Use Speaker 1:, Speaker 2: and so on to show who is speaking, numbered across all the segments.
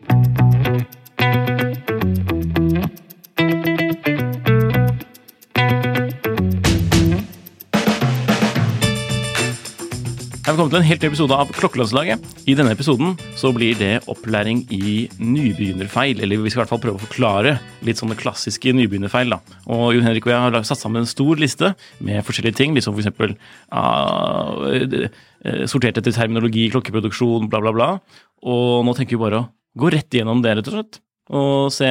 Speaker 1: Velkommen til en helt ny episode av Klokkelandslaget. I denne episoden så blir det opplæring i nybegynnerfeil. Eller vi skal i hvert fall prøve å forklare litt sånne klassiske nybegynnerfeil. da. Og Jon Henrik og jeg har satt sammen en stor liste med forskjellige ting. Liksom for eksempel ah, eh, sortert etter terminologi, klokkeproduksjon, bla, bla, bla. Og nå tenker vi bare å gå rett igjennom det, rett og slett. Og se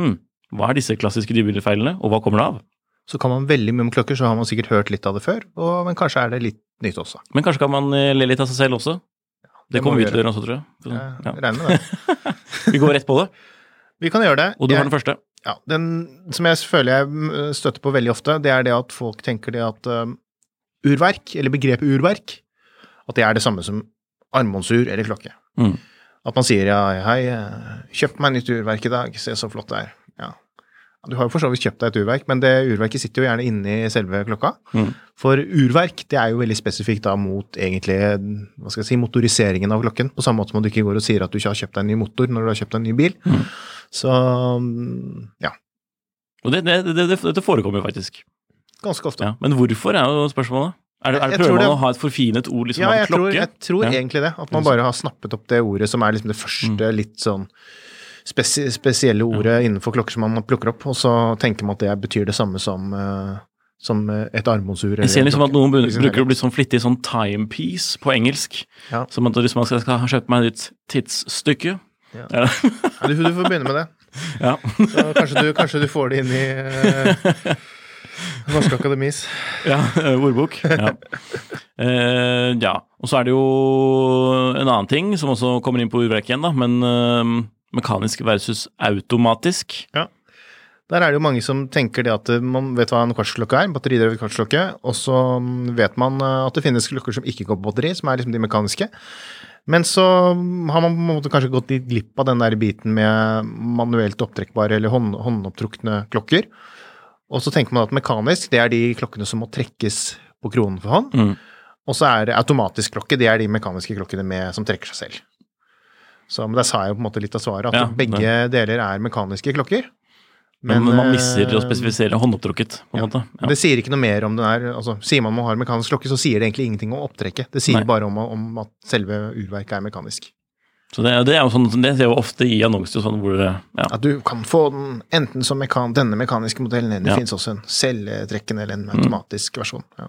Speaker 1: hm, hva er disse klassiske nybegynnerfeilene, og hva kommer det av?
Speaker 2: Så kan man veldig mye om klokker, så har man sikkert hørt litt av det før, og, men kanskje er det litt nytt også.
Speaker 1: Men kanskje kan man eh, le litt av seg selv også? Det,
Speaker 2: det
Speaker 1: kommer
Speaker 2: vi
Speaker 1: til å gjøre også, tror jeg. Så,
Speaker 2: Jeg
Speaker 1: ja.
Speaker 2: regner med det.
Speaker 1: Vi går rett på det.
Speaker 2: Vi kan gjøre det.
Speaker 1: Og du har
Speaker 2: var
Speaker 1: den første.
Speaker 2: Ja, den som jeg føler jeg mm, støtter på veldig ofte, det er det at folk tenker det at um, urverk, eller begrepet urverk, at det er det samme som armbåndsur eller klokke.
Speaker 1: Mm.
Speaker 2: At man sier ja, hei, kjøp meg nytt urverk i dag, se så flott det er. Ja. Du har jo for så vidt kjøpt deg et urverk, men det urverket sitter jo gjerne inni selve klokka.
Speaker 1: Mm.
Speaker 2: For urverk det er jo veldig spesifikt da mot egentlig hva skal jeg si, motoriseringen av klokken, på samme måte som du ikke går og sier at du ikke har kjøpt deg en ny motor når du har kjøpt deg en ny bil.
Speaker 1: Mm.
Speaker 2: Så mm, ja,
Speaker 1: Og det, det, det, det, det forekommer jo faktisk.
Speaker 2: ganske ofte.
Speaker 1: Ja. Men hvorfor er jo spørsmålet? Er det, er det Prøver man å ha et forfinet ord, liksom
Speaker 2: Ja, jeg tror, jeg tror
Speaker 1: Ja.
Speaker 2: egentlig det. At man bare har snappet opp det ordet som er liksom det første litt sånn spesi spesielle ordet innenfor klokker som man plukker opp, og så tenker man at det betyr det samme som, uh, som et armbåndsur.
Speaker 1: Jeg ser liksom at noen
Speaker 2: Liksom
Speaker 1: bruker å bli sånn flittig sånn timepiece på engelsk.
Speaker 2: Ja.
Speaker 1: Som at hvis man skal, skal ha kjøpt meg et tidsstykke.
Speaker 2: Ja.
Speaker 1: Ja.
Speaker 2: Ja, du, du får begynne med det.
Speaker 1: ja.
Speaker 2: Så kanskje, du, kanskje du får det inn i uh, Norske Akademis.
Speaker 1: Ja, eh, ordbok. Ja. Eh, ja. Og så er det jo en annen ting som også kommer inn på ordbrekket igjen, da. Men eh, mekanisk versus automatisk. Ja.
Speaker 2: Der er det jo mange som tenker det at man vet hva en kvartsklokke er, batteridrevet kvartsklokke, og så vet man eh, at det finnes klokker som ikke går på batteri, som er liksom de mekaniske. Men så har man på en måte kanskje gått litt glipp av den der biten med manuelt opptrekkbare eller hånd, håndopptrukne klokker. Og så tenker man at mekanisk, det er de klokkene som må trekkes på kronen for hånd.
Speaker 1: Mm.
Speaker 2: Og så er det automatisk klokke, det er de mekaniske klokkene med, som trekker seg selv. Så men der sa jeg jo på en måte litt av svaret, at
Speaker 1: Ja,
Speaker 2: begge deler er mekaniske klokker.
Speaker 1: Men, man misser å
Speaker 2: eh,
Speaker 1: spesifisere håndopptrukket, på en
Speaker 2: ja.
Speaker 1: måte. Ja.
Speaker 2: Det sier ikke noe mer om den er altså, Sier man man har mekanisk klokke, så sier det egentlig ingenting om opptrekket. Det sier
Speaker 1: Nei.
Speaker 2: bare om, om at selve urverket er mekanisk.
Speaker 1: Så det, det er jo sånn, det ser jo ofte i annonser sånn hvor ja.
Speaker 2: At du kan få den enten som mekan denne mekaniske modellen, eller det
Speaker 1: Ja. Mm.
Speaker 2: finnes også en selvtrekkende eller en automatisk versjon. Ja.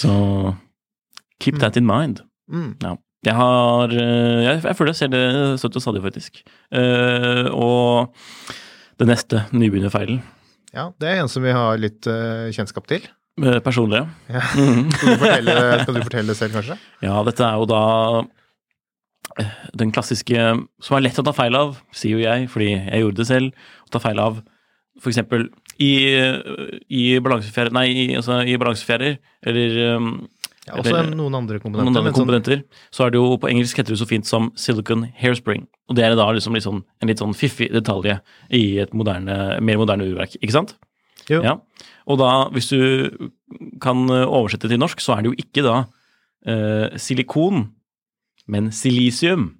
Speaker 1: Så keep that in mind.
Speaker 2: Mm.
Speaker 1: Ja. Jeg har eh, Jeg, jeg føler jeg ser det støtt og stadig, faktisk. Uh, og det neste nybegynnerfeilen.
Speaker 2: ja, det er en som vi har litt uh, kjennskap til.
Speaker 1: Personlig.
Speaker 2: Ja.
Speaker 1: Mhm.
Speaker 2: Skal, du fortelle, skal du fortelle selv, kanskje?
Speaker 1: Ja, dette er jo da den klassiske som er lett å ta feil av, sier jo jeg, fordi jeg gjorde det selv. Å ta feil av eksempel i, i balansefjærer, nei, i, altså i balansefjærer, eller um,
Speaker 2: Ja, også
Speaker 1: eller-
Speaker 2: noen andre komponenter.
Speaker 1: noen andre
Speaker 2: komponenter sånn-
Speaker 1: så er det jo på engelsk heter det så fint som silicon hairspring. Og det er da liksom litt sånn, en litt sånn fiffig detalje i et moderne, mer moderne urverk, ikke sant?
Speaker 2: Jo.
Speaker 1: Ja. Og da, hvis du kan oversette til norsk, så er det jo ikke da eh, silikon, men silisium.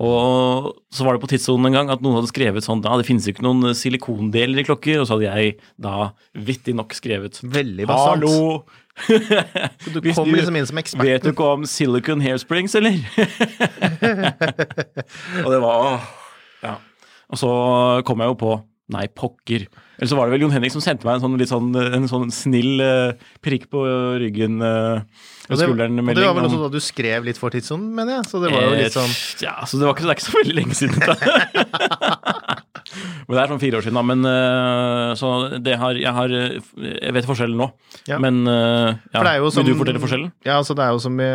Speaker 1: Og så var det på tidssonen en gang at noen hadde skrevet sånn ja, det finnes jo ikke noen silikondeler i klokker, og så hadde jeg da vittig nok skrevet
Speaker 2: Veldig bastant.
Speaker 1: Hallo!
Speaker 2: Du kom liksom inn som ekspert.
Speaker 1: Vet du ikke om silicon hairsprings, eller? og det var Ja. Og så kom jeg jo på Nei, pokker. Eller så var det vel Jon Henrik som sendte meg en sånn, litt sånn, en sånn snill eh, prikk på ryggen uh,
Speaker 2: Og det, og det var vel også da du skrev litt for tidssonen, mener jeg. Så det var jo litt sånn
Speaker 1: Ja, så det, var ikke, det er ikke så veldig lenge siden. Da. men det er sånn fire år siden, da. Men eh, så det har Jeg har eh, Jeg vet forskjellen nå.
Speaker 2: Ja.
Speaker 1: Men eh, ja.
Speaker 2: For det er jo som-
Speaker 1: Vil du fortelle forskjellen?
Speaker 2: Ja, altså det er jo som i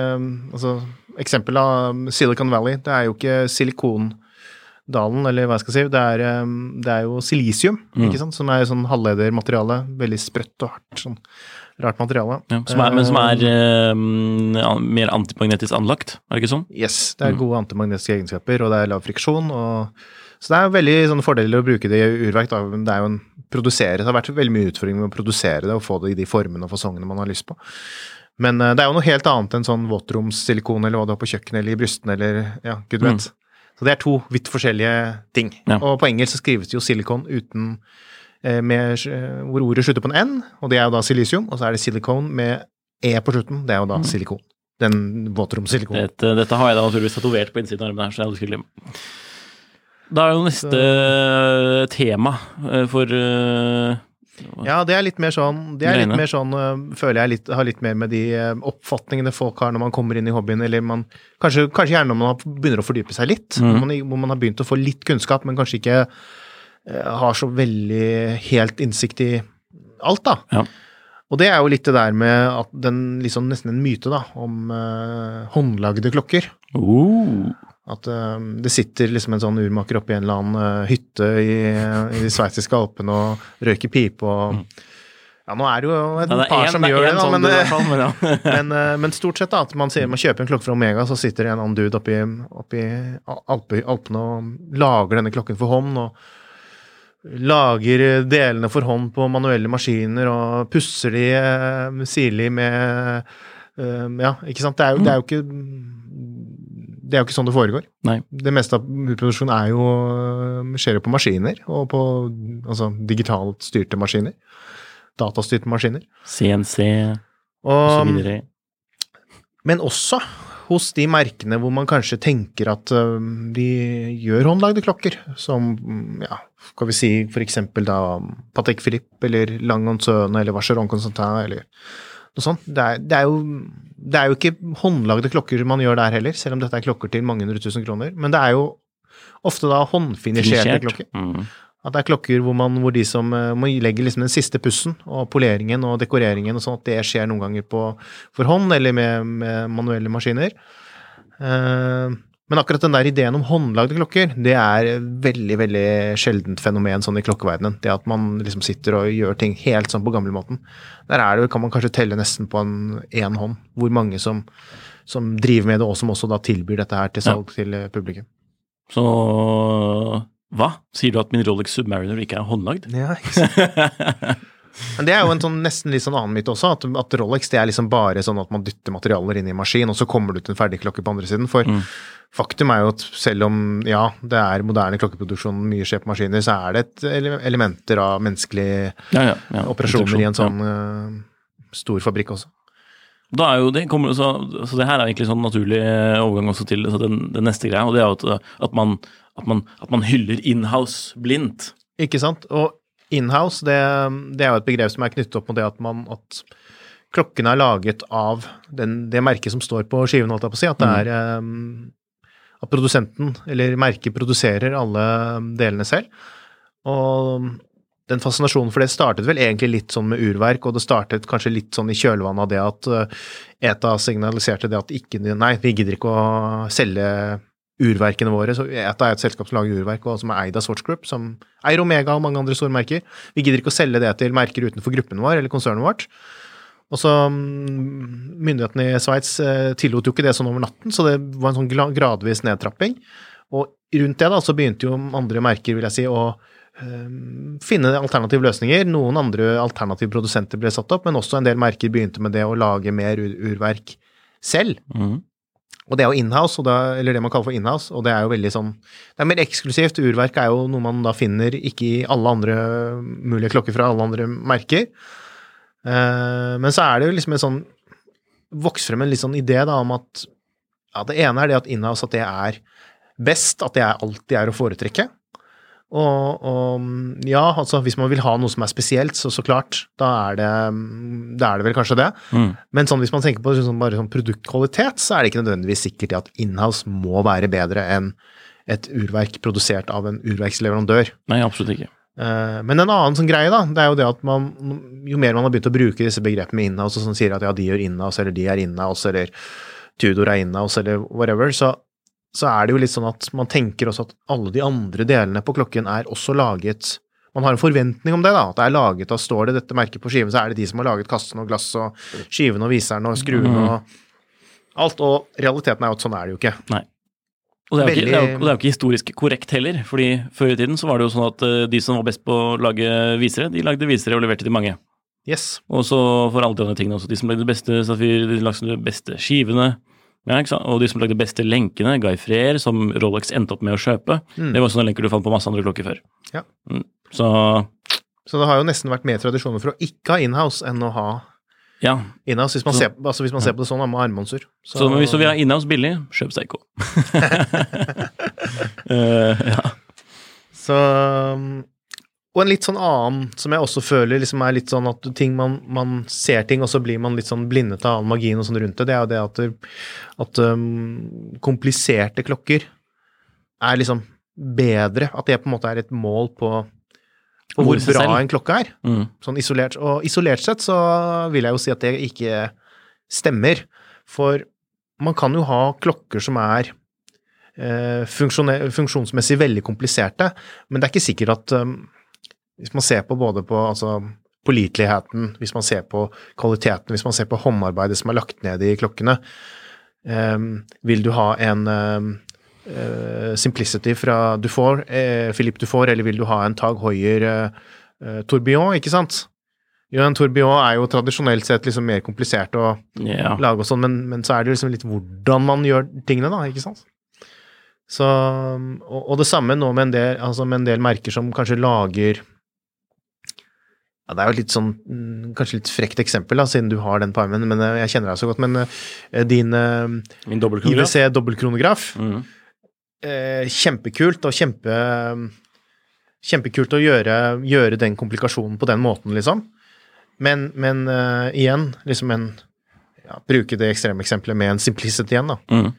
Speaker 2: altså, Eksempel av Silicon Valley. Det er jo ikke silikondalen, eller hva jeg skal si. Det er, um, det er jo silisium,
Speaker 1: Mm.
Speaker 2: ikke sant? som er sånn halvledermateriale. Veldig sprøtt og hardt. Sånn rart materiale.
Speaker 1: Ja, som er, men som er eh, mer antimagnetisk anlagt, er det ikke sånn?
Speaker 2: Yes, det er gode antimagnetiske egenskaper, og det er lav friksjon. Og, så det er veldig sånn fordeler å bruke det i urverk. Da. Det er jo en produsere, det har vært veldig mye utfordring med å produsere det og få det i de formene og fasongene man har lyst på. Men uh, det er jo noe helt annet enn sånn våtromssilikon eller hva du har på kjøkkenet eller i brystene eller ja, gud vet. Så det er to vidt forskjellige ting.
Speaker 1: Ja.
Speaker 2: Og på engelsk så skrives det jo silikon uten eh, med, eh, hvor ordet slutter på en N, og det er jo da silisium, og så er det silikon med E på slutten, det er jo da silikon. Den våtromsilikonen.
Speaker 1: Dette, dette har jeg da naturligvis tatovert på innsiden av armen her, så jeg hadde skulle glemme. Da er jo neste tema eh, for eh,
Speaker 2: Ja, det er litt mer sånn, det er litt mer sånn øh, føler jeg litt, har litt mer med de øh, oppfatningene folk har når man kommer inn i hobbyen, eller man Kanskje, kanskje gjerne når man begynner å fordype seg litt,
Speaker 1: mm.
Speaker 2: hvor, man, hvor man har begynt å få litt kunnskap, men kanskje ikke uh, har så veldig helt innsikt i alt, da.
Speaker 1: Ja.
Speaker 2: Og det er jo litt det der med at den liksom nesten en myte, da, om uh, håndlagde klokker.
Speaker 1: oh,
Speaker 2: At øh, det sitter liksom en sånn urmaker oppe i en eller annen øh, hytte i, i de sveitsiske alpene og røyker pipe og Ja, nå er det jo et
Speaker 1: Mm. Ja, det
Speaker 2: par
Speaker 1: en-
Speaker 2: som
Speaker 1: det
Speaker 2: gjør det, da,
Speaker 1: sånn
Speaker 2: men,
Speaker 1: fall, men ja.
Speaker 2: men, men stort sett da, at man sier man kjøper en klokke fra Omega, så sitter det en annen dude oppi, oppi Alpe, Alpene og lager denne klokken for hånd. og Lager delene for hånd på manuelle maskiner og pusser de eh, sirlig med eh, Ja, ikke sant. Det er jo, det er jo ikke Det er jo ikke sånn det foregår.
Speaker 1: Nei.
Speaker 2: Det meste av produksjonen er jo øh, skjer jo på maskiner, og på altså, digitalt styrte maskiner. Datastyrte maskiner.
Speaker 1: CNC og så videre.
Speaker 2: men også hos de merkene hvor man kanskje tenker at øh, de gjør håndlagde klokker, som mm, ja, skal vi si for eksempel da Patek Philippe eller Langon Søne eller Vacheron Constantin eller noe sånt. Det er, det, er jo, det er jo ikke håndlagde klokker man gjør der heller, selv om dette er klokker til mange hundre tusen kroner. Men det er jo ofte da håndfinisjerte klokker.
Speaker 1: Mm.
Speaker 2: At det er klokker hvor, man, hvor de som eh, må legge liksom den siste pussen, og poleringen og dekoreringen og sånn, at det skjer noen ganger på, for hånd eller med, med manuelle maskiner. Eh, men akkurat den der ideen om håndlagde klokker, det er et veldig, veldig sjeldent fenomen sånn i klokkeverdenen. Det at man liksom sitter og gjør ting helt sånn på gamlemåten. Der er det, kan man kanskje telle nesten på en én hånd hvor mange som, som driver med det, og som også da tilbyr dette her til salg til eh, publikum.
Speaker 1: Så hva? Sier du at min Rolex Submariner ikke er håndlagd?
Speaker 2: Ja, ikke sant. Men det er jo en sånn, nesten litt sånn annen myte også, at, at Rolex det er liksom bare sånn at man dytter materialer inn i en maskin, og så kommer det ut en ferdig klokke på andre siden. For
Speaker 1: Mm.
Speaker 2: faktum er jo at selv om ja, det er moderne klokkeproduksjon, mye skjer på maskiner, så er det et ele elementer av menneskelige
Speaker 1: Ja, ja, ja.
Speaker 2: operasjoner i en sånn eh, stor fabrikk også.
Speaker 1: Da er jo det, kommer, så, så det her er egentlig sånn naturlig overgang også til den, den neste greia, og det er jo at, at, man, at, man, at man hyller inhouse blindt.
Speaker 2: Ikke sant? Og inhouse, det, det er jo et begrep som er knyttet opp mot det at man at klokkene er laget av den, det merket som står på skiven, holdt jeg på å si. At det er eh, At produsenten, eller merket, produserer alle delene selv. Og den fascinasjonen for det startet vel egentlig litt sånn med urverk, og det startet kanskje litt sånn i kjølvannet av det at eh, ETA signaliserte det at ikke Nei, vi gidder ikke å selge urverkene våre. Så ETA er et selskap som lager urverk, og som er eid av Swatch Group, som eier Omega og mange andre store merker. Vi gidder ikke å selge det til merker utenfor gruppen vår eller konsernet vårt. Og så mm, Myndighetene i Sveits eh, tillot jo ikke det sånn over natten, så det var en sånn gradvis nedtrapping. Og rundt det da, så begynte jo andre merker, vil jeg si, å eh, finne alternative løsninger. Noen andre alternative produsenter ble satt opp, men også en del merker begynte med det å lage mer urverk selv.
Speaker 1: Mhm.
Speaker 2: Og det er jo inhouse, eller det man kaller for inhouse, og det er jo veldig sånn Det er mer eksklusivt. Urverk er jo noe man da finner ikke i alle andre mulige klokker fra alle andre merker. Uh, men så er det jo liksom en sånn Vokst frem en litt sånn idé da om at ja, det ene er det at inhouse at det er best, at det alltid er å foretrekke. Og, og ja, altså hvis man vil ha noe som er spesielt, så så klart, da er det, da er det vel kanskje det.
Speaker 1: Mm.
Speaker 2: Men sånn, hvis man tenker på sånn, bare sånn produktkvalitet, så er det ikke nødvendigvis sikkert at inhouse må være bedre enn et urverk produsert av en urverksleverandør.
Speaker 1: Nei, absolutt ikke.
Speaker 2: Eh, Men en annen sånn greie, da, det er jo det at man, jo mer man har begynt å bruke disse begrepene inhouse, og sånn sier at ja, de gjør inhouse, eller de er inhouse, eller Tudor er inhouse, eller whatever, så, så er det jo litt sånn at man tenker også at alle de andre delene på klokken er også laget man har en forventning om det, da. At det er laget av Står det dette merket på skiven, så er det de som har laget kassen og glass og skivene og viseren og skruene og alt. Og realiteten er jo at sånn er det jo ikke.
Speaker 1: Nei. Og det, er jo ikke, det, er jo, det er jo ikke historisk korrekt heller, fordi før i tiden så var det jo sånn at eh, de som var best på å lage visere, de lagde visere og leverte til mange.
Speaker 2: Yes.
Speaker 1: Og så for alle de andre tingene også. De som lagde de beste de lagde de beste skivene, ja, ikke sant? og de som lagde de beste lenkene, Guy Freer, som Rolex endte opp med å kjøpe, det var sånne lenker du fant på masse andre klokker før.
Speaker 2: Ja.
Speaker 1: Mm. Så
Speaker 2: Så det har jo nesten vært mer tradisjoner for å ikke ha inhouse enn å ha
Speaker 1: ja.
Speaker 2: inhouse, hvis man,
Speaker 1: Så-
Speaker 2: ser, altså hvis man ser på det sånn, med armbåndsur.
Speaker 1: Så, hvis du vil ha inhouse billig, kjøp Seiko. uh, ja.
Speaker 2: Så um, Og en litt sånn annen som jeg også føler liksom er litt sånn at ting man, man ser ting, og så blir man litt sånn blindet av all magien og sånn rundt det, det er jo det at, at um, kompliserte klokker er liksom bedre. At det på en måte er et mål på, på
Speaker 1: Hvor
Speaker 2: bra
Speaker 1: selv.
Speaker 2: en klokke er.
Speaker 1: Mm.
Speaker 2: Sånn isolert. Og isolert sett så vil jeg jo si at det ikke stemmer. For man kan jo ha klokker som er eh, funksjonsmessig veldig kompliserte, men det er ikke sikkert at um, Hvis man ser på både på altså, påliteligheten, hvis man ser på kvaliteten, hvis man ser på håndarbeidet som er lagt ned i klokkene, um, vil du ha en um, eh, Simplicity fra Dufour, eh, Philippe Dufour, eller vil du ha en Tag Hoier eh, tourbillon, ikke sant? Jo, en tourbillon er jo tradisjonelt sett liksom mer komplisert å
Speaker 1: ja.
Speaker 2: lage og sånn, men, men så er det liksom litt hvordan man gjør tingene, da, ikke sant? Så, og, og det samme nå med en del, altså med en del merker som kanskje lager ja, Det er jo litt sånn mm, Kanskje litt frekt eksempel, da, siden du har den på armen, men eh, jeg kjenner deg så godt. Men eh, din eh,
Speaker 1: Min dobbeltkronograf.
Speaker 2: IWC dobbeltkronograf
Speaker 1: Mm.
Speaker 2: eh, Kjempekult, og kjempe Kjempekult å gjøre, gjøre den komplikasjonen på den måten, liksom. Men, men eh, igjen, liksom en ja, Bruke det ekstreme eksempelet med en simplicity igjen, da.
Speaker 1: Mm.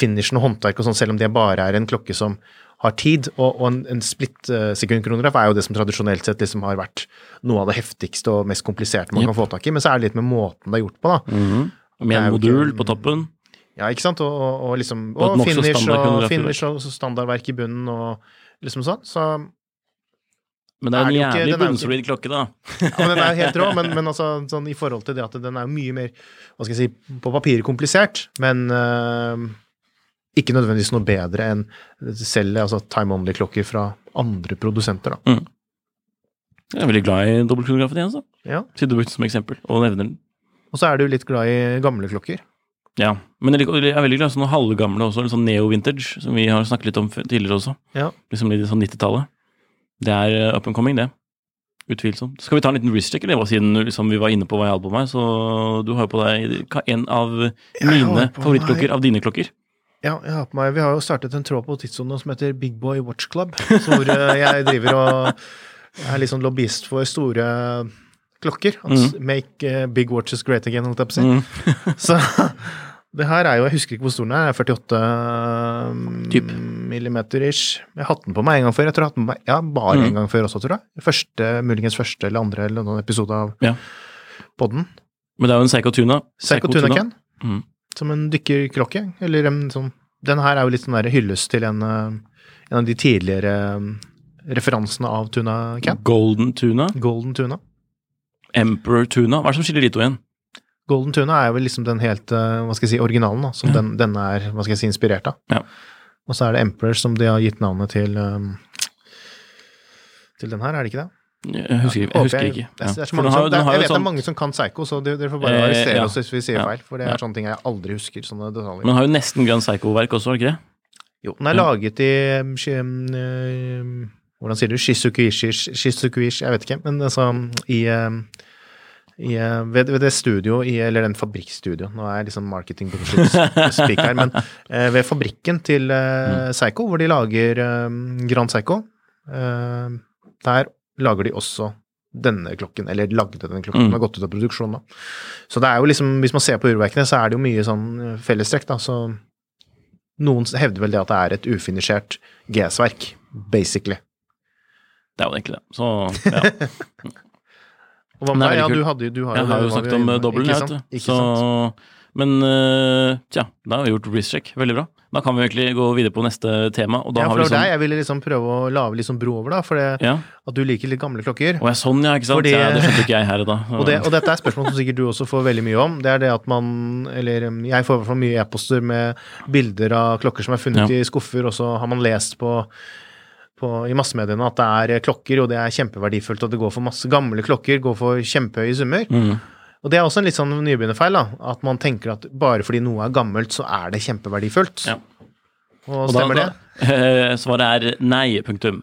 Speaker 2: Finishen og håndverk og sånn, selv om det bare er en klokke som har tid. Og, og en, en splittsekundkronograf er jo det som tradisjonelt sett liksom har vært noe av det heftigste og mest kompliserte man
Speaker 1: Yep.
Speaker 2: kan få tak i. Men så er det litt med måten det er gjort på, da.
Speaker 1: Mhm. Med
Speaker 2: er
Speaker 1: en modul
Speaker 2: ikke-
Speaker 1: på toppen.
Speaker 2: Ja, ikke sant? Og, og, og liksom
Speaker 1: Og
Speaker 2: finish og, finish og standardverk i bunnen og liksom sånn. Så
Speaker 1: Men det er en jævlig bunnsolid klokke, da.
Speaker 2: Ja, men den er helt rå, men, men altså, sånn, i forhold til det at den er mye mer hva skal jeg si, på papiret komplisert, men øh, ikke nødvendigvis noe bedre enn selv altså, time only-klokker fra andre produsenter. Da.
Speaker 1: Jeg er veldig glad i dobbeltkronografen igjen.
Speaker 2: Ja.
Speaker 1: Siden du brukte som eksempel, og nevner den.
Speaker 2: Og så er du litt glad i gamle klokker.
Speaker 1: Ja, men jeg liker- jeg er veldig glad i sånne halvgamle også, litt sånn neo-vintage, som vi har snakket litt om tidligere også.
Speaker 2: Ja.
Speaker 1: Liksom litt sånn 90-tallet. Det er eh, up and coming, det. Utvilsomt. Skal vi ta en liten wristcheck, eller siden liksom, vi var inne på hva jeg hadde på meg? Så du har jo på deg en av mine favorittklokker av dine klokker.
Speaker 2: Ja, jeg har på meg, Vi har jo startet en tråd på Tidssonen som heter Big Boy Watch Club, hvor øh, jeg driver og er litt sånn lobbyist for store klokker. At Make øh, big watches great again, holdt jeg på å si.
Speaker 1: Mm.
Speaker 2: Så det her er jo Jeg husker ikke hvor stor den er. 48
Speaker 1: Typ.
Speaker 2: millimeter ish. Jeg har hatt den på meg en gang før. Jeg tror jeg har hatt den på meg ja, bare
Speaker 1: Mm.
Speaker 2: en gang før også, tror jeg. Første, muligens første eller andre eller noen episode av
Speaker 1: Ja.
Speaker 2: podden.
Speaker 1: Men det er jo en Seiko Tuna.
Speaker 2: Seiko Tuna Ken.
Speaker 1: Mm.
Speaker 2: Som en dykkerklokke. Eller en sånn Den her er jo litt sånn hyllest til en, eh, en av de tidligere eh, referansene av Tuna Ken.
Speaker 1: Golden Tuna.
Speaker 2: Golden Tuna.
Speaker 1: Emperor Tuna. Hva er det som skiller de to igjen?
Speaker 2: Golden Tuna er vel liksom den helt, eh, hva skal jeg si, originalen, da, som den, denne er, hva skal jeg si, inspirert av.
Speaker 1: Ja.
Speaker 2: Og så er det Emperor som de har gitt navnet til um, Til den her, er det ikke det?
Speaker 1: Jeg husker, jeg husker ikke.
Speaker 2: Det er, det er mange
Speaker 1: har
Speaker 2: det jeg vet det
Speaker 1: sånn-
Speaker 2: er mange som kan Psycho, så dere, får bare
Speaker 1: Eh,
Speaker 2: arrestere
Speaker 1: ja.
Speaker 2: oss hvis vi sier
Speaker 1: Ja.
Speaker 2: feil. For det
Speaker 1: Ja.
Speaker 2: er sånne ting jeg aldri husker. sånne detaljer.
Speaker 1: Men har jo nesten Grand Psycho-verk også, har ikke det?
Speaker 2: Jo, den er laget i um, eh, Hvordan sier du? Shizukuishi Shizukuishi, jeg vet ikke. Men altså i, um, i uh, ved, ved det studio, i, eller den fabrikkstudio Nå er jeg liksom marketing speak her, men uh, ved fabrikken til uh, Psycho, hvor de lager um, Grand Psycho, uh, der lager de også denne klokken, eller lagde denne klokken,
Speaker 1: Mm.
Speaker 2: har gått ut av produksjon da. Så det er jo liksom, hvis man ser på urverkene, så er det jo mye sånn fellestrekk, da, så noen hevder vel det at det er et ufinisjert GS-verk, basically.
Speaker 1: Det er jo egentlig det. Så ja.
Speaker 2: Og hva med deg? Ja, du hadde jo du har
Speaker 1: Jeg har jo snakket om eh, dobbelen, jeg, vet du. Så,
Speaker 2: sant?
Speaker 1: Men eh, tja, da har vi gjort risk-check. Veldig bra. Da kan vi egentlig gå videre på neste tema. Og da
Speaker 2: Ja,
Speaker 1: har
Speaker 2: for
Speaker 1: vi
Speaker 2: det var
Speaker 1: liksom
Speaker 2: deg jeg ville liksom prøve å lage sånn bro over, da, for det,
Speaker 1: Ja.
Speaker 2: at du liker litt gamle klokker.
Speaker 1: Å ja, sånn ja, ikke sant.
Speaker 2: Fordi-
Speaker 1: ja, det skjønte ikke jeg her da.
Speaker 2: Og, det, og dette er spørsmål som sikkert du også får veldig mye om. Det er det at man Eller jeg får i hvert fall mye e-poster med bilder av klokker som er funnet i skuffer, og så har man lest på, på i massemediene at det er klokker, og det er kjempeverdifullt, at det går for masse gamle klokker, går for kjempehøye summer.
Speaker 1: Mm.
Speaker 2: Og det er også en litt sånn nybegynnerfeil, da. At man tenker at bare fordi noe er gammelt, så er det kjempeverdifullt.
Speaker 1: Ja.
Speaker 2: Og
Speaker 1: Og da-
Speaker 2: stemmer det?
Speaker 1: da- eh, svaret er nei, punktum.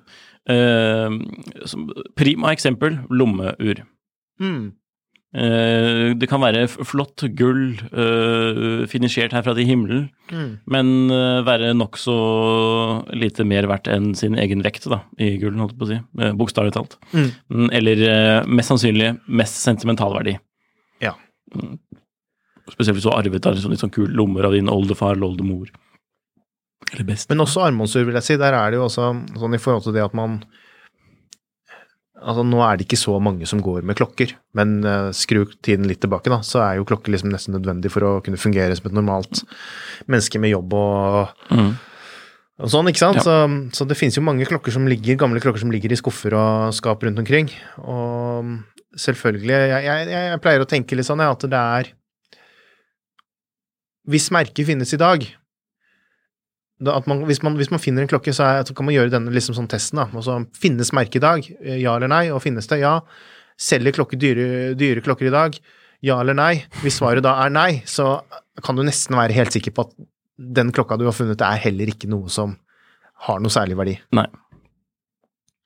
Speaker 1: Eh, prima eksempel, lommeur.
Speaker 2: Mm.
Speaker 1: Eh, det kan være flott gull, eh, finisjert herfra til himmelen,
Speaker 2: Mm.
Speaker 1: men uh, være nokså lite mer verdt enn sin egen vekt da, i gullen, holdt jeg på å si. Uh, Bokstavelig talt.
Speaker 2: Mm.
Speaker 1: Mm, Eller eh, mest sannsynlig mest sentimentalverdi.
Speaker 2: Ja.
Speaker 1: Spesielt hvis du har arvet av sånn, litt sånn kule lommer av din oldefar eller oldemor. Eller best.
Speaker 2: Men også armbåndsur, vil jeg si. Der er det jo også sånn i forhold til det at man Altså, nå er det ikke så mange som går med klokker, men uh, skru tiden litt tilbake, da, så er jo klokker liksom nesten nødvendig for å kunne fungere som et normalt menneske med jobb og,
Speaker 1: Mm.
Speaker 2: og sånn, ikke sant?
Speaker 1: Ja.
Speaker 2: Så, så det finnes jo mange klokker som ligger, gamle klokker som ligger i skuffer og skap rundt omkring. Og selvfølgelig Jeg, jeg, jeg pleier å tenke litt sånn, at det er Hvis merket finnes i dag, da man, hvis, man, hvis man finner en klokke, så, er, så kan man gjøre denne liksom sånn testen. da, altså Finnes merket i dag? Eh, Ja eller nei? Og finnes det? Ja. Selger klokke dyre, dyre klokker i dag? Ja eller nei? Hvis svaret da er nei, så kan du nesten være helt sikker på at den klokka du har funnet, er heller ikke noe som har noe særlig verdi.
Speaker 1: Nei.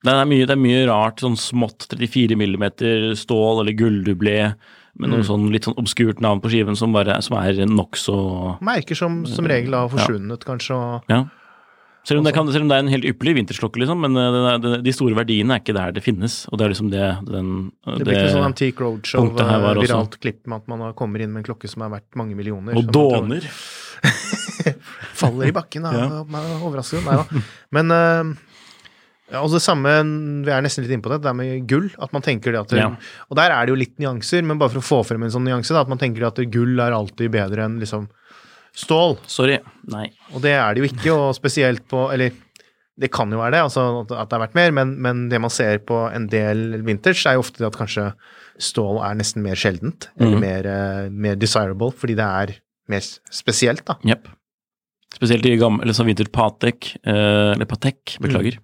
Speaker 1: Det er, mye, det er mye rart, sånn smått 34 millimeter stål eller gulldublé med noe
Speaker 2: Mm.
Speaker 1: sånn litt sånn obskurt navn på skiven som, bare, som er nokså
Speaker 2: Merker som som regel har forsvunnet, kanskje, og
Speaker 1: Ja. Selv om, det kan, selv om det er en helt ypperlig vintersklokke, liksom, men eh, det, det, de store verdiene er ikke der det finnes. Og det er liksom det den,
Speaker 2: det blir ikke sånn Antique Roadshow, eh, viralt klipp med at man kommer inn med en klokke som er verdt mange millioner.
Speaker 1: Og dåner.
Speaker 2: faller i bakken. Da.
Speaker 1: Ja.
Speaker 2: Er overrasket. Nei da. Men eh, ja, og det samme, vi er nesten litt inne på det, det er med gull. At man tenker det at
Speaker 1: Ja.
Speaker 2: Og der er det jo litt nyanser, men bare for å få frem en sånn nyanse, da, at man tenker at gull er alltid bedre enn liksom stål.
Speaker 1: Sorry. Nei.
Speaker 2: Og det er det jo ikke, og spesielt på Eller det kan jo være det, altså at det er verdt mer, men, men det man ser på en del vintage, er jo ofte det at kanskje stål er nesten mer sjeldent, eller
Speaker 1: mm.
Speaker 2: mer, eh, mer desirable, fordi det er mer spesielt, da.
Speaker 1: Jepp. Spesielt i gammel, eller sånn vinter Patek, eh, eller Patek, beklager.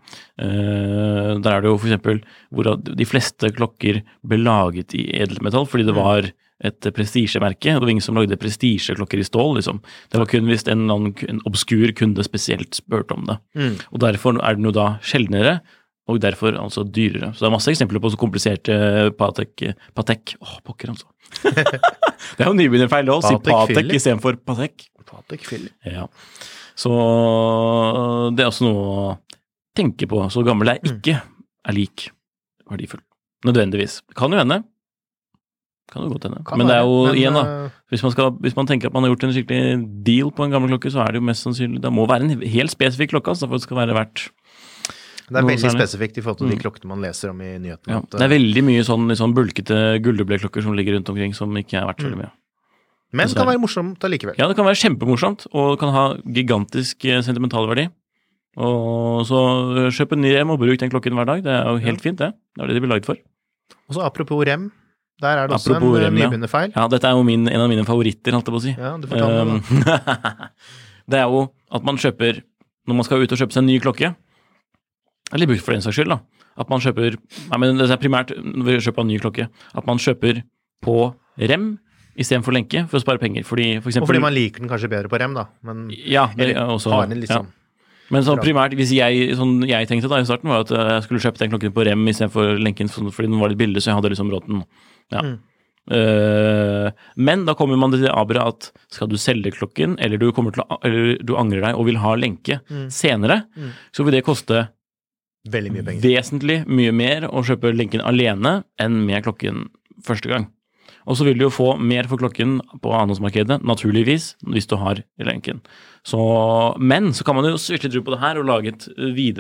Speaker 1: Eh, der er det jo eksempel hvor de fleste klokker ble laget i edelmetall fordi det var et prestisjemerke. Det var ingen som lagde prestisjeklokker i stål, liksom. Det var kun hvis en, en obskur kunde spesielt spurte om det.
Speaker 2: Mm.
Speaker 1: Og derfor er den jo da sjeldnere, og derfor altså dyrere. Så det er masse eksempler på så kompliserte Patek Patek Åh, pokker, altså. Det er jo nybegynnerfeil òg, si
Speaker 2: Patek
Speaker 1: istedenfor Patek.
Speaker 2: Patek Philip.
Speaker 1: Ja. Så det er også noe å tenke på. Så gammel er ikke er lik verdifull. Nødvendigvis. Kan jo hende. Kan jo godt hende.
Speaker 2: Kan
Speaker 1: men det er jo
Speaker 2: men,
Speaker 1: igjen, da.
Speaker 2: eh,
Speaker 1: Hvis man, skal, hvis man tenker at man har gjort en skikkelig deal på en gammel klokke, så er det jo mest sannsynlig Det må være en helt spesifikk klokke altså, for at det skal være verdt
Speaker 2: Det er veldig
Speaker 1: særlig.
Speaker 2: spesifikt i forhold til de
Speaker 1: Mm.
Speaker 2: klokkene man leser om i nyhetene.
Speaker 1: ja. Det er veldig mye sånn, sånn bulkete gulldublé-klokker som ligger rundt omkring, som ikke er verdt så veldig mye.
Speaker 2: men det kan være morsomt allikevel.
Speaker 1: Ja, det kan være kjempemorsomt, og det kan ha gigantisk sentimental sentimentalverdi. Og så eh, kjøp en ny rem og bruk den klokken hver dag. Det er jo helt fint, det. Det er det de blir lagd for.
Speaker 2: Og så apropos rem, der er det også
Speaker 1: Apropos
Speaker 2: en eh,
Speaker 1: rem, ja.
Speaker 2: nybegynnerfeil.
Speaker 1: Ja, dette er jo min, en av mine favoritter, holdt jeg på å si.
Speaker 2: Ja, du fortalte meg
Speaker 1: Um, det er jo at man kjøper Når man skal ut og kjøpe seg en ny klokke, Eller brukt for den saks skyld, da. At man kjøper Nei, men det er primært når vi kjøper en ny klokke. At man kjøper på rem istedenfor lenke for å spare penger. Fordi for eksempel,
Speaker 2: Og fordi man liker den kanskje bedre på rem, da. Men
Speaker 1: ja, det,
Speaker 2: eller
Speaker 1: er også,
Speaker 2: har den liksom,
Speaker 1: ja.
Speaker 2: sånn
Speaker 1: Men sånn primært, hvis jeg, sånn jeg tenkte da i starten, var at jeg skulle kjøpe den klokken på rem istedenfor lenken sånn- fordi den var litt billig, så jeg hadde liksom råd til den. Ja.
Speaker 2: Mm.
Speaker 1: Uh, men da kommer man til det aberet at skal du selge klokken, eller du, å, eller du angrer deg og vil ha lenke
Speaker 2: Mm.
Speaker 1: senere, så vil det koste
Speaker 2: veldig mye penger.
Speaker 1: vesentlig mye mer å kjøpe lenken alene enn med klokken første gang. Og så vil du jo få mer for klokken på annonsmarkedet, naturligvis, hvis du har lenken. Så, men så kan man jo virkelig tro på det her og lage et,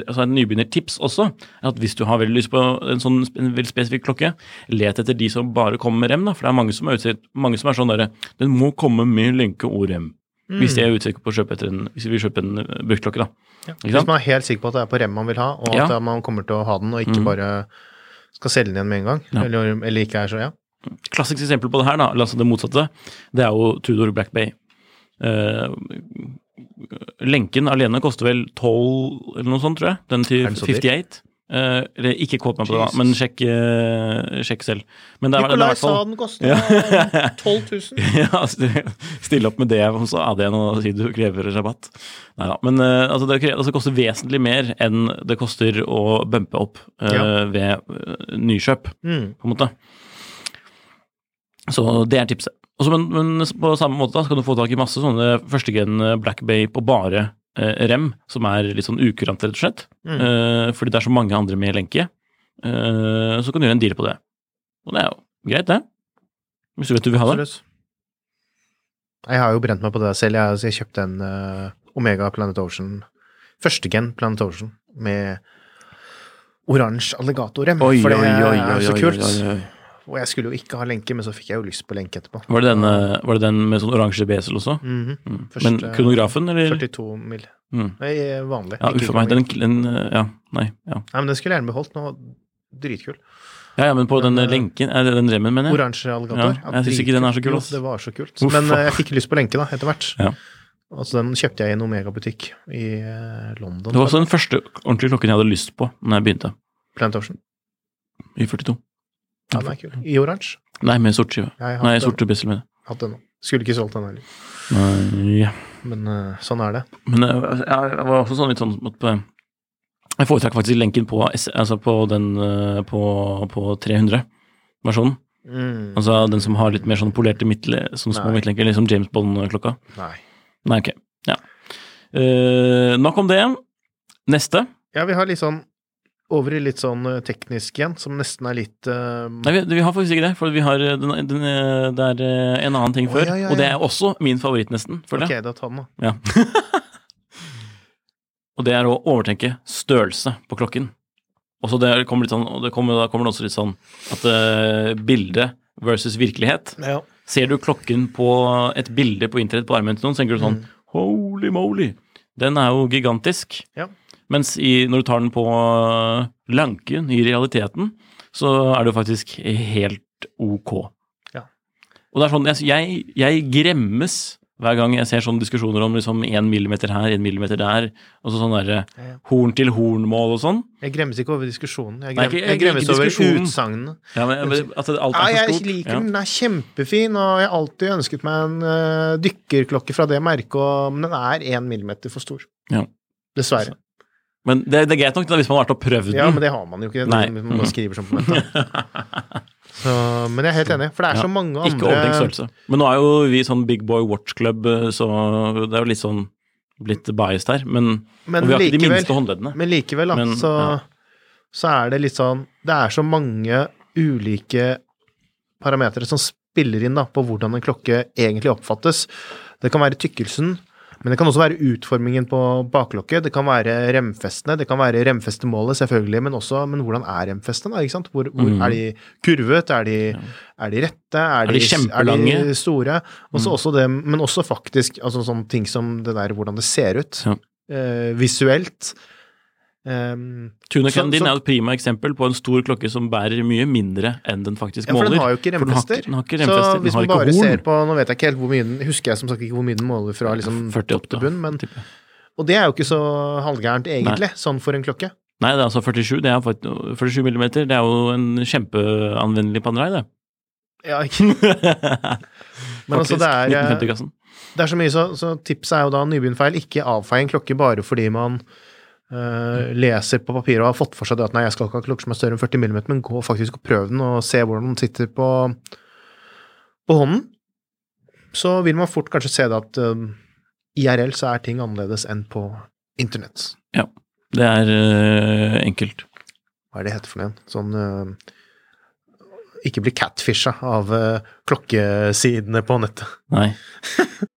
Speaker 1: altså et nybegynnertips også. At hvis du har veldig lyst på en sånn en veldig spesifikk klokke, let etter de som bare kommer med rem. da, For det er mange som er, utsatt, mange som er sånn derre Den må komme med lenke og rem. Hvis de er usikre på å kjøpe etter en, hvis vi vil kjøpe en uh, bruktklokke, da. Ikke
Speaker 2: Hvis man er helt sikker på at det er på rem man vil ha, og
Speaker 1: Ja.
Speaker 2: at man kommer til å ha den, og ikke
Speaker 1: Mm.
Speaker 2: bare skal selge den igjen med en gang,
Speaker 1: Ja.
Speaker 2: eller, eller ikke er så, ja.
Speaker 1: Klassisk eksempel på det her, da, altså det motsatte, det er jo Tudor Black Bay. Uh, lenken alene koster vel 12 eller noe sånt, tror jeg. Den til
Speaker 2: Er den så dyr?
Speaker 1: 58. Eller ikke kåp meg på det, men sjekk, uh, sjekk selv. Men det er, det er
Speaker 2: Nikolai
Speaker 1: hvert fall
Speaker 2: sa den kosta 12 000.
Speaker 1: ja, st- Stille opp med det, hos er det noe å si du krever rabatt. Nei da. Men uh, altså, det, altså, det koster vesentlig mer enn det koster å bumpe opp
Speaker 2: Ja.
Speaker 1: ved nykjøp,
Speaker 2: Mm.
Speaker 1: på en måte. Så det er tipset. Også, men, men på samme måte da, så kan du få tak i masse sånne førstegen Black Bay på bare rem, som er litt sånn ukurant, rett og slett.
Speaker 2: Mm.
Speaker 1: Eh, fordi det er så mange andre med lenke. Eh, så kan du gjøre en deal på det. Og det er jo greit, det. Hvis du vet du vil ha det.
Speaker 2: Absolutt. Jeg har jo brent meg på det selv. Jeg, så jeg kjøpte en uh, Omega Planet Ocean, førstegen Planet Ocean, med oransje alligatorrem. For det er så kult. Og jeg skulle jo ikke ha lenke, men så fikk jeg jo lyst på lenke etterpå.
Speaker 1: Var det, den, eh, var det den med sånn oransje besel også?
Speaker 2: Mhm.
Speaker 1: Mm.
Speaker 2: Første-
Speaker 1: Men kronografen, eller?
Speaker 2: 42 mil.
Speaker 1: Mm.
Speaker 2: Nei, vanlig.
Speaker 1: Ja, uff meg. Den, den eh, Ja, nei. Ja.
Speaker 2: Nei, men den skulle jeg gjerne beholdt. Var dritkul.
Speaker 1: ja, ja, men på
Speaker 2: den,
Speaker 1: den
Speaker 2: eh,
Speaker 1: lenken, det den remmen, mener jeg?
Speaker 2: Oransje alligator.
Speaker 1: Ja, jeg synes ikke den er så kul, Også.
Speaker 2: Det var så kult.
Speaker 1: Uff,
Speaker 2: Men jeg fikk lyst på lenke, da, etter hvert.
Speaker 1: Ja.
Speaker 2: Altså, den kjøpte jeg i en Omega-butikk i London.
Speaker 1: Det var også den første ordentlige klokken jeg hadde lyst på når jeg begynte,
Speaker 2: Planet
Speaker 1: i 42.
Speaker 2: Ja, den er kul. I oransje.
Speaker 1: Nei, med sort skive. Nei, sorte besel med det.
Speaker 2: Hatt den nå. Skulle ikke solgt den heller.
Speaker 1: Nei, ja.
Speaker 2: Men uh, sånn er det.
Speaker 1: Men uh, jeg, var også sånn litt sånn at på, Jeg foretrakk faktisk lenken på, altså på den uh, på, på 300-versjonen.
Speaker 2: Mm.
Speaker 1: Altså den som har litt mer sånn polerte midtle, sånn små midtlenker, liksom James Bond-klokka.
Speaker 2: Nei.
Speaker 1: Nei, ok. Ja. Eh, nok om det. Neste.
Speaker 2: Ja, vi har litt sånn over i litt sånn eh, teknisk igjen, som nesten er litt uh...
Speaker 1: Nei, vi, vi har faktisk ikke det, for vi har eh, den, den, det er en annen ting
Speaker 2: oh,
Speaker 1: før.
Speaker 2: ja, ja,
Speaker 1: Og det er også min favoritt, nesten. Føler
Speaker 2: Ok,
Speaker 1: jeg.
Speaker 2: da ta den, da.
Speaker 1: Ja. og det er å overtenke størrelse på klokken. Og så det kommer litt sånn, og det kommer, da kommer det også litt sånn at uh, bilde versus virkelighet.
Speaker 2: Ja.
Speaker 1: Ser du klokken på et bilde på internett på armen til noen, så tenker du sånn Holy moly! Den er jo gigantisk.
Speaker 2: Ja.
Speaker 1: Mens i, når du tar den på øh, lanken, i realiteten, så er det jo faktisk helt ok.
Speaker 2: Ja.
Speaker 1: Og det er sånn, jeg, jeg, jeg gremmes hver gang jeg ser sånne diskusjoner om liksom én millimeter her, én millimeter der, og så sånn derre
Speaker 2: Ja, ja.
Speaker 1: horn til horn-mål og sånn.
Speaker 2: Jeg gremmes ikke over diskusjonen. Jeg,
Speaker 1: Nei,
Speaker 2: grem,
Speaker 1: ikke-
Speaker 2: jeg
Speaker 1: jeg
Speaker 2: gremmes over utsagnene.
Speaker 1: Ja, men, det- alt
Speaker 2: Ja,
Speaker 1: er
Speaker 2: jeg
Speaker 1: for stort.
Speaker 2: liker den. Den er kjempefin, og jeg har alltid ønsket meg en uh, dykkerklokke fra det merket, men den er én millimeter for stor.
Speaker 1: Ja.
Speaker 2: Dessverre.
Speaker 1: Men det, det er greit nok hvis man har vært og prøvd den.
Speaker 2: Ja, men det har man jo ikke.
Speaker 1: Nei.
Speaker 2: Man bare skriver sånn på. Så, men jeg er helt enig, for det er
Speaker 1: Ja.
Speaker 2: så mange andre
Speaker 1: Ikke overtenkt størrelse. Men nå er jo vi sånn Big Boy Watch Club, eh, så det er jo litt sånn blitt biased her. Men,
Speaker 2: Men
Speaker 1: vi har ikke de minste håndleddene.
Speaker 2: Men likevel, da,
Speaker 1: Men,
Speaker 2: så,
Speaker 1: ja.
Speaker 2: så er det litt sånn Det er så mange ulike parametere som spiller inn da, på hvordan en klokke egentlig oppfattes. Det kan være tykkelsen, men det kan også være utformingen på baklokket. Det kan være remfestene, det kan være remfestemålet, selvfølgelig, men også men hvordan er remfestene? da, ikke sant? Hvor, hvor,
Speaker 1: mm.
Speaker 2: Er de kurvet? Er de, er de rette? Er,
Speaker 1: Er de kjempelange?
Speaker 2: Er de store? Også,
Speaker 1: mm.
Speaker 2: også det, men også faktisk altså sånne ting som det der hvordan det ser ut.
Speaker 1: Ja.
Speaker 2: Eh, visuelt. Um,
Speaker 1: Tunaken
Speaker 2: Så-
Speaker 1: din er jo et prima eksempel på en stor klokke som bærer mye mindre enn den faktisk
Speaker 2: Ja, for
Speaker 1: måler.
Speaker 2: den har jo ikke
Speaker 1: remfester. den har den har ikke remfester, Så
Speaker 2: hvis man bare
Speaker 1: horn.
Speaker 2: ser på Nå vet jeg ikke helt hvor mye den Husker jeg som sagt ikke hvor mye den måler fra liksom
Speaker 1: 48,
Speaker 2: topp til bunn, men. Og det er jo ikke så halvgærent, egentlig, sånn for en klokke.
Speaker 1: Nei, det er altså 47. Det er, 47 millimeter. Det er jo en kjempeanvendelig panerai, det.
Speaker 2: Ja, ikke Men altså, det er, eh,
Speaker 1: 1950-kassen.
Speaker 2: Det er så mye, så, så tipset er jo da nybegynnerfeil. Ikke avfeie en klokke bare fordi man eh, leser på papiret og har fått for seg det at nei, jeg skal ikke ha klokke som er større enn 40 mm, men gå faktisk og prøv den og se hvordan den sitter på, på hånden. Så vil man fort kanskje se det at uh, IRL så er ting annerledes enn på internett.
Speaker 1: Ja. Det er uh, enkelt.
Speaker 2: Hva er det heter for noe igjen? Sånn eh, Ikke bli catfisha av eh, klokkesidene på nettet.
Speaker 1: Nei.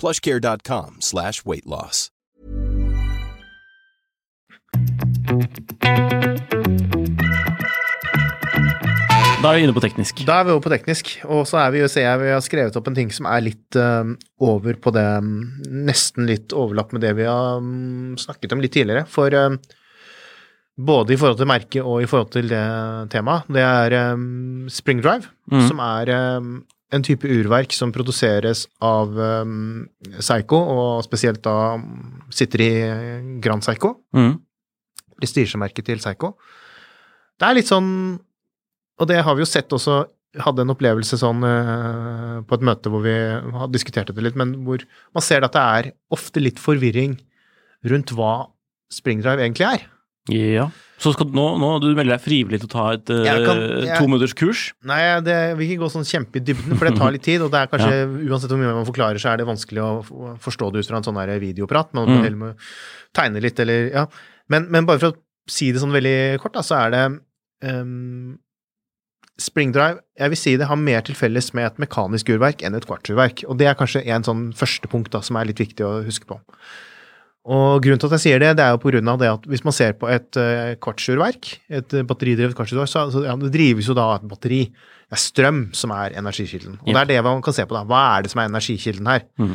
Speaker 3: plushcare.com slash weightloss.
Speaker 1: Da er vi inne på teknisk.
Speaker 2: Da er vi over på teknisk, og så er vi jo, ser jeg vi har skrevet opp en ting som er litt uh, over på det Nesten litt overlapp med det vi har um, snakket om litt tidligere. For eh, både i forhold til merket og i forhold til det temaet, det er um, Spring Drive,
Speaker 1: Mm.
Speaker 2: som er en type urverk som produseres av um, Seigo, og spesielt da mm, sitter i Grand Seigo
Speaker 1: Mm.
Speaker 2: prestisjemerket til Seigo. Det er litt sånn Og det har vi jo sett også Hadde en opplevelse sånn uh, på et møte hvor vi diskuterte diskutert det litt, men hvor man ser at det er ofte litt forvirring rundt hva springdrive egentlig er.
Speaker 1: Ja. Så skal, nå, nå du melder deg frivillig til å ta et uh,
Speaker 2: jeg-
Speaker 1: to minutters kurs.
Speaker 2: Nei, det jeg vil ikke gå sånn kjempe i dybden, for det tar litt tid, og det er kanskje, uansett hvor mye man forklarer, så er det vanskelig å forstå det ut fra en sånn videoprat. Man må
Speaker 1: Mm.
Speaker 2: heller tegne litt, eller ja. Men, men bare for å si det sånn veldig kort, da, så er det um, Springdrive, jeg vil si det har mer til felles med et mekanisk urverk enn et kvartsurverk. Og det er kanskje en sånn første punkt da, som er litt viktig å huske på. Og grunnen til at jeg sier det, det er jo på grunn av det at hvis man ser på et uh, kvartsjurverk, et batteridrevet kvartsjurverk, så, så ja, det drives jo da av et batteri. Det er strøm som er energikilden. Og det er det man kan se på, da. Hva er det som er energikilden her?
Speaker 1: Mm.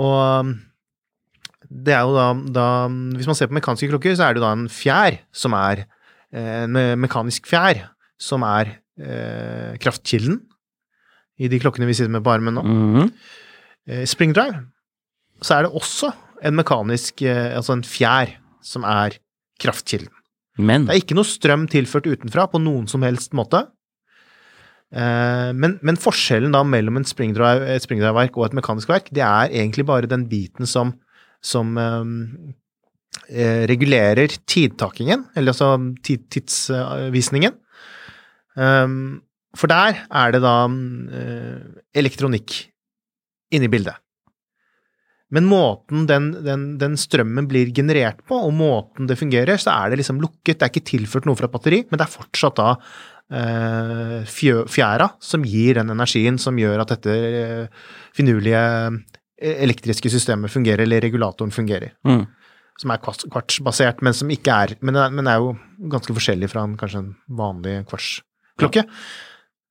Speaker 2: Og um, det er jo da, da Hvis man ser på mekaniske klokker, så er det jo da en fjær som er eh, en mekanisk fjær som er eh, kraftkilden i de klokkene vi sitter med på armen nå.
Speaker 1: Mm.
Speaker 2: Eh, Springdrive, så er det også en mekanisk, eh, altså en fjær, som er kraftkilden.
Speaker 1: Men
Speaker 2: Det er ikke noe strøm tilført utenfra på noen som helst måte. Eh, men, men forskjellen da mellom et springdrive-verk og et mekanisk verk, det er egentlig bare den biten som, som eh, regulerer tidtakingen, eller altså tid, tidsvisningen. Um, for der er det da um, elektronikk inne i bildet. Men måten den, den, den strømmen blir generert på, og måten det fungerer, så er det liksom lukket. Det er ikke tilført noe fra et batteri, men det er fortsatt da eh, fjæra som gir den energien som gjør at dette eh, finurlige eh, elektriske systemet fungerer, eller regulatoren fungerer.
Speaker 1: Mm.
Speaker 2: Som er kvartsbasert, men som ikke er Men men er jo ganske forskjellig fra en, kanskje en vanlig kvartsklokke.